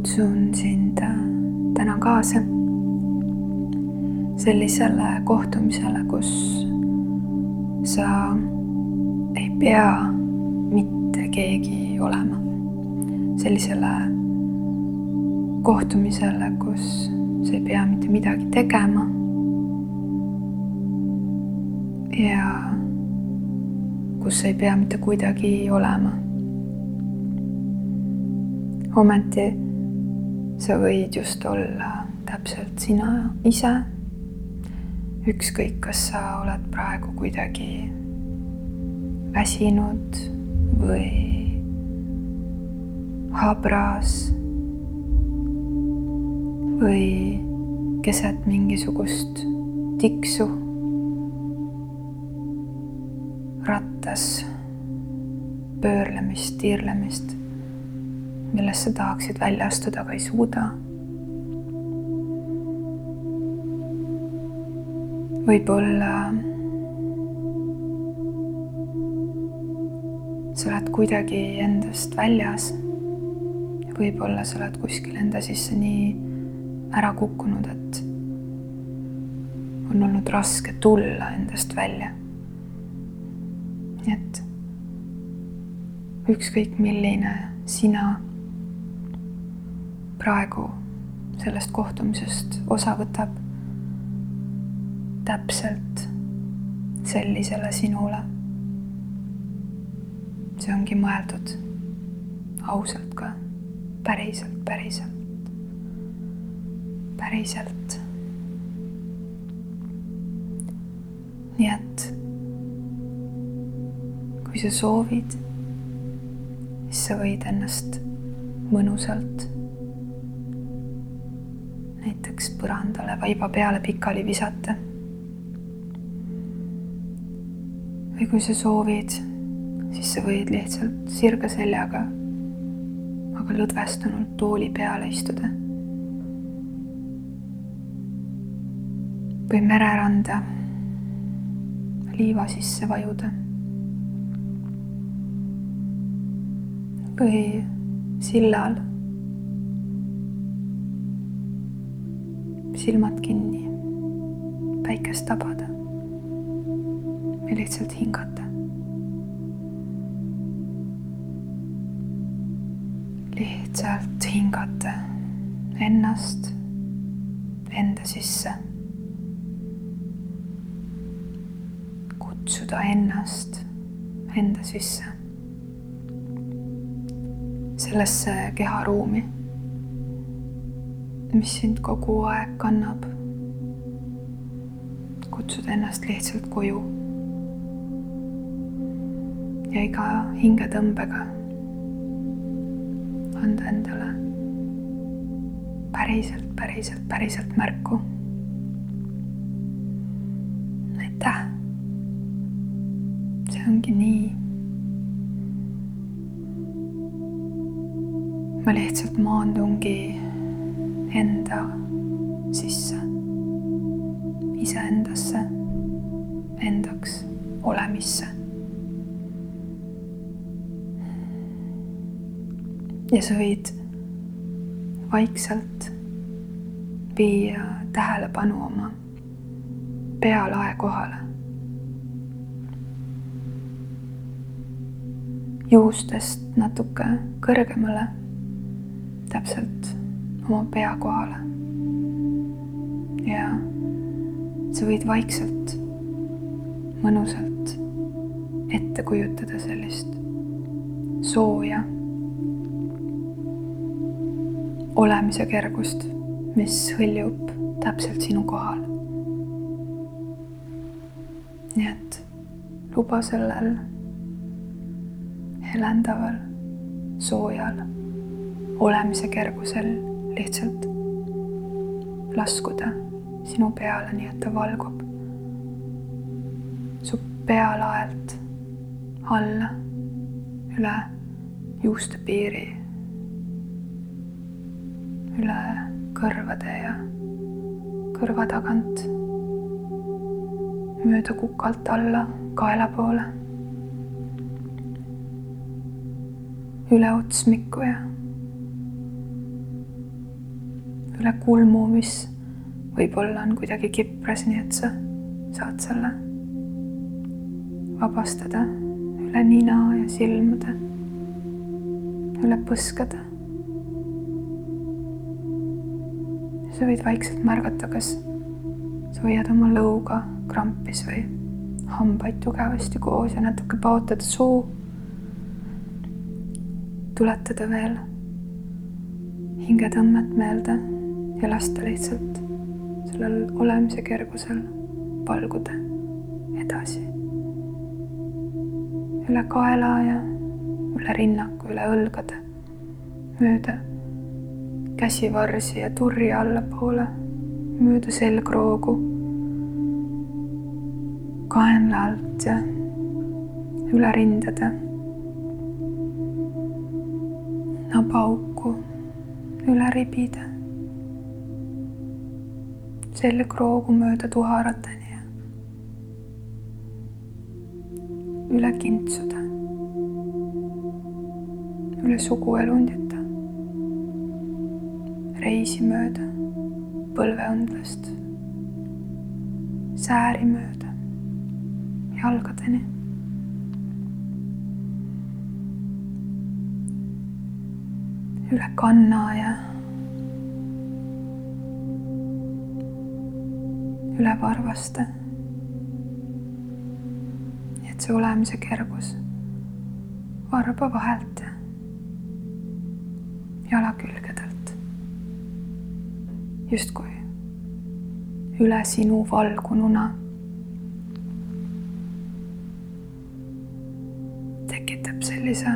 kutsun sind äh, täna kaasa sellisele kohtumisele, kus sa ei pea mitte keegi olema. sellisele kohtumisele, kus sa ei pea mitte midagi tegema. ja kus sa ei pea mitte kuidagi olema ometi sa võid just olla täpselt sina ise. ükskõik, kas sa oled praegu kuidagi väsinud või habras või keset mingisugust tiksu rattas pöörlemist, tiirlemist millest sa tahaksid välja astuda, aga ei suuda. võib-olla sa oled kuidagi endast väljas. võib-olla sa oled kuskil enda sisse nii ära kukkunud, et on olnud raske tulla endast välja. nii et ükskõik milline sina praegu sellest kohtumisest osa võtab täpselt sellisele sinule. see ongi mõeldud ausalt ka, päriselt, päriselt, päriselt. nii et kui sa soovid, siis sa võid ennast mõnusalt näiteks põrandale vaiba peale pikali visata. või kui sa soovid, siis sa võid lihtsalt sirge seljaga, aga lõdvestunult tooli peale istuda. või mereranda liiva sisse vajuda. või sillal silmad kinni, päikest tabada ja lihtsalt hingata. lihtsalt hingata ennast enda sisse. kutsuda ennast enda sisse, sellesse keharuumi mis sind kogu aeg kannab. kutsud ennast lihtsalt koju. ja iga hingetõmbega anda endale päriselt, päriselt, päriselt märku. aitäh. see ongi nii. ma lihtsalt maandungi enda sisse, iseendasse, endaks olemisse. ja sa võid vaikselt viia tähelepanu oma pealae kohale. juustest natuke kõrgemale, täpselt oma pea kohale. ja sa võid vaikselt, mõnusalt ette kujutada sellist sooja olemise kergust, mis hõljub täpselt sinu kohal. nii et luba sellel helendaval, soojal olemise kergusel lihtsalt laskuda sinu peale, nii et ta valgub su pealaelt alla, üle juustepiiri, üle kõrvade ja kõrva tagant, mööda kukalt alla kaela poole, üle otsmiku ja üle kulmu, mis võib-olla on kuidagi kipras, nii et sa saad selle vabastada üle nina ja silmade, üle põskade. sa võid vaikselt märgata, kas sa hoiad oma lõuga krampis või hambaid tugevasti koos ja natuke paotada suu. tuletada veel hingetõmmet meelde ja lasta lihtsalt sellel olemise kergusel valguda edasi. üle kaela ja üle rinnaku, üle õlgade, mööda käsivarsi ja turri allapoole, mööda selgroogu, kaenla alt ja üle rindade, nabaauku, üle ribide selgroogu mööda tuharateni ja üle kintsude, üle suguelundite, reisi mööda, põlveõndlast, sääri mööda, jalgadeni. üle kanna ja üle varvaste. et see olemise kergus varba vahelt ja jalakülgedelt. justkui üle sinu valgununa. tekitab sellise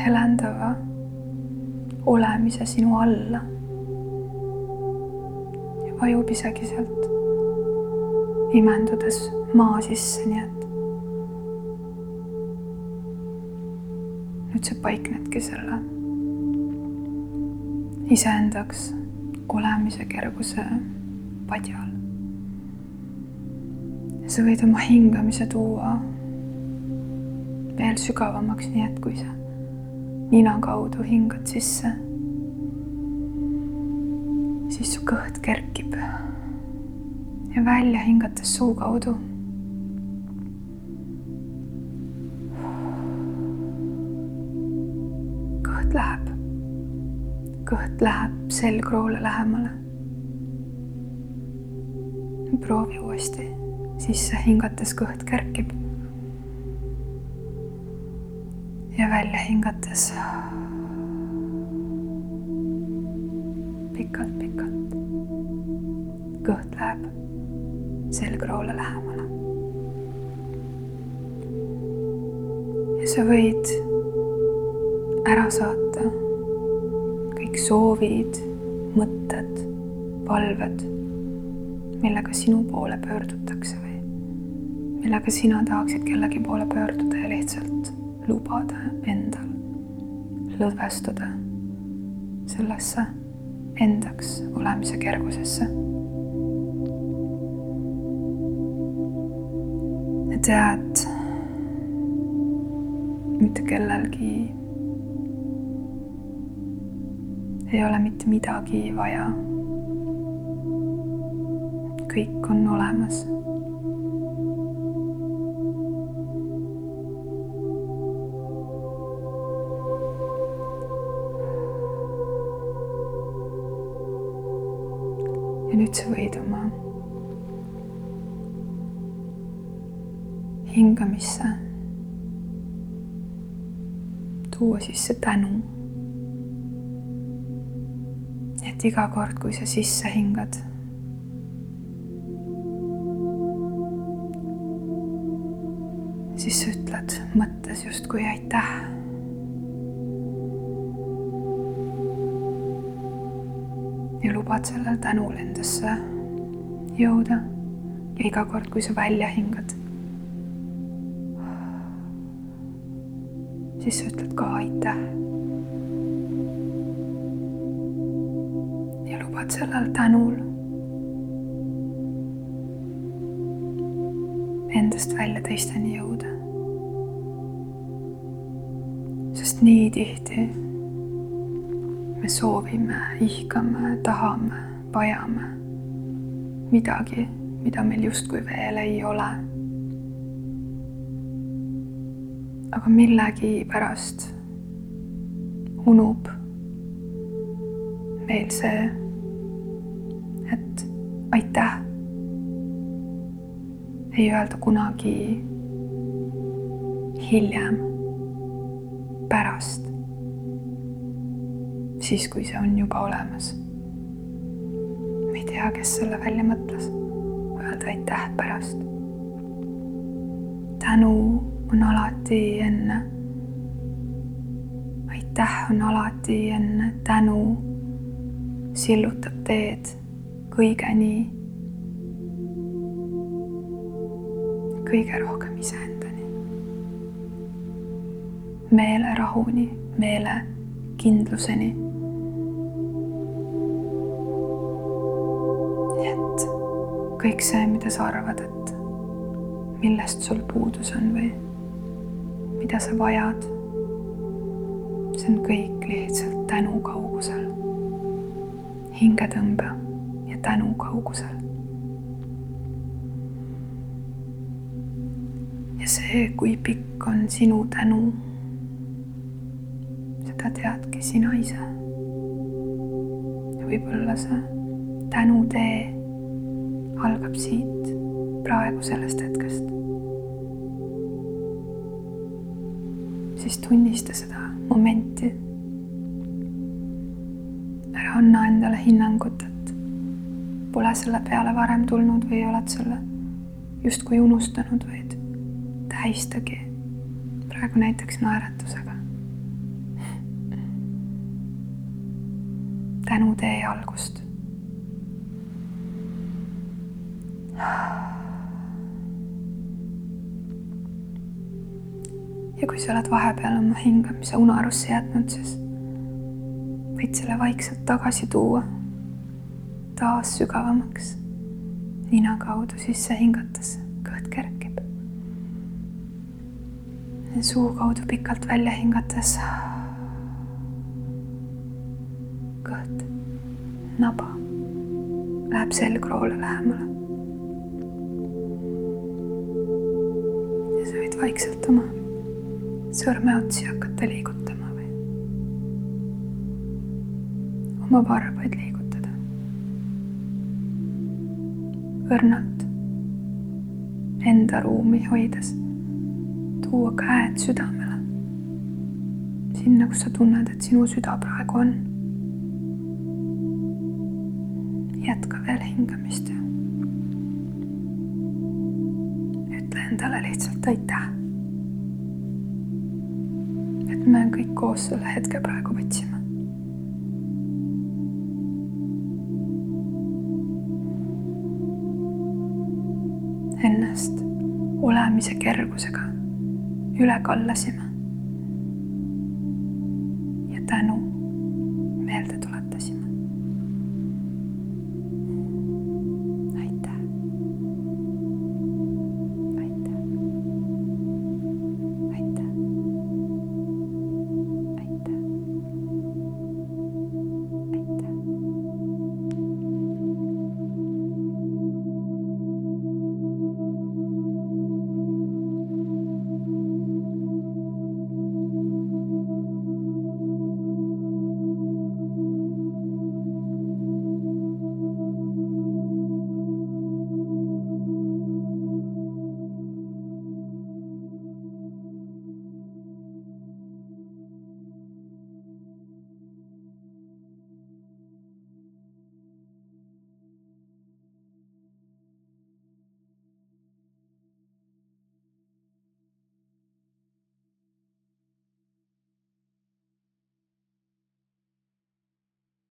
helendava olemise sinu alla vajub isegi sealt imendudes maa sisse, nii et nüüd sa paiknedki selle iseendaks olemise kerguse padjal. sa võid oma hingamise tuua veel sügavamaks, nii et kui sa nina kaudu hingad sisse, siis su kõht kerkib ja välja hingates suu kaudu. kõht läheb, kõht läheb selgroole lähemale. proovi uuesti, sisse hingates kõht kerkib. ja välja hingates pikalt-pikalt kõht läheb selgroole lähemale. ja sa võid ära saata kõik soovid, mõtted, palved, millega sinu poole pöördutakse või millega sina tahaksid kellegi poole pöörduda ja lihtsalt lubada endal lõdvestuda sellesse endaks olemise kergusesse tead, mitte kellelgi ei ole mitte midagi vaja. kõik on olemas. ja nüüd sa võid oma hingamisse tuua sisse tänu. et iga kord, kui sa sisse hingad, siis sa ütled mõttes justkui aitäh. ja lubad sellel tänul endasse jõuda ja iga kord, kui sa välja hingad siis sa ütled ka aitäh. ja lubad sellel tänul endast välja teisteni jõuda. sest nii tihti me soovime, ihkame, tahame, vajame midagi, mida meil justkui veel ei ole. Aga millegipärast unub meil see, et aitäh ei öelda kunagi hiljem, pärast, siis kui see on juba olemas. ma ei tea, kes selle välja mõtles, öelda aitäh pärast. tänu on alati enne. aitäh on alati enne, tänu sillutab teed kõigeni kõige rohkem iseendani. meelerahuni, meelekindluseni. kõik see, mida sa arvad, et millest sul puudus on või mida sa vajad, see on kõik lihtsalt tänu kaugusel. hingetõmbe ja tänu kaugusel see, kui pikk on sinu tänu, seda teadki sina ise. ja võib-olla see tänutee algab siit praegu sellest hetkest. Siis tunnista seda momenti. ära anna endale hinnangut, et pole selle peale varem tulnud või oled selle justkui unustanud, vaid tähistagi praegu näiteks naeratusega. tänutee algust. Ja kui sa oled vahepeal oma hingamise unarusse jätnud, siis võid selle vaikselt tagasi tuua, taas sügavamaks, nina kaudu sisse hingates kõht kergib suu kaudu pikalt välja hingates. kõht, naba läheb selgroole lähemale. ja sa võid vaikselt oma sõrmeotsi hakata liigutama või oma varbaid liigutada. õrnalt enda ruumi hoides tuua käed südamele. sinna, kus sa tunned, et sinu süda praegu on. jätka veel hingamist ütle endale lihtsalt aitäh. Et me kõik koos selle hetke praegu võtsime. ennast olemise kergusega üle kallasime.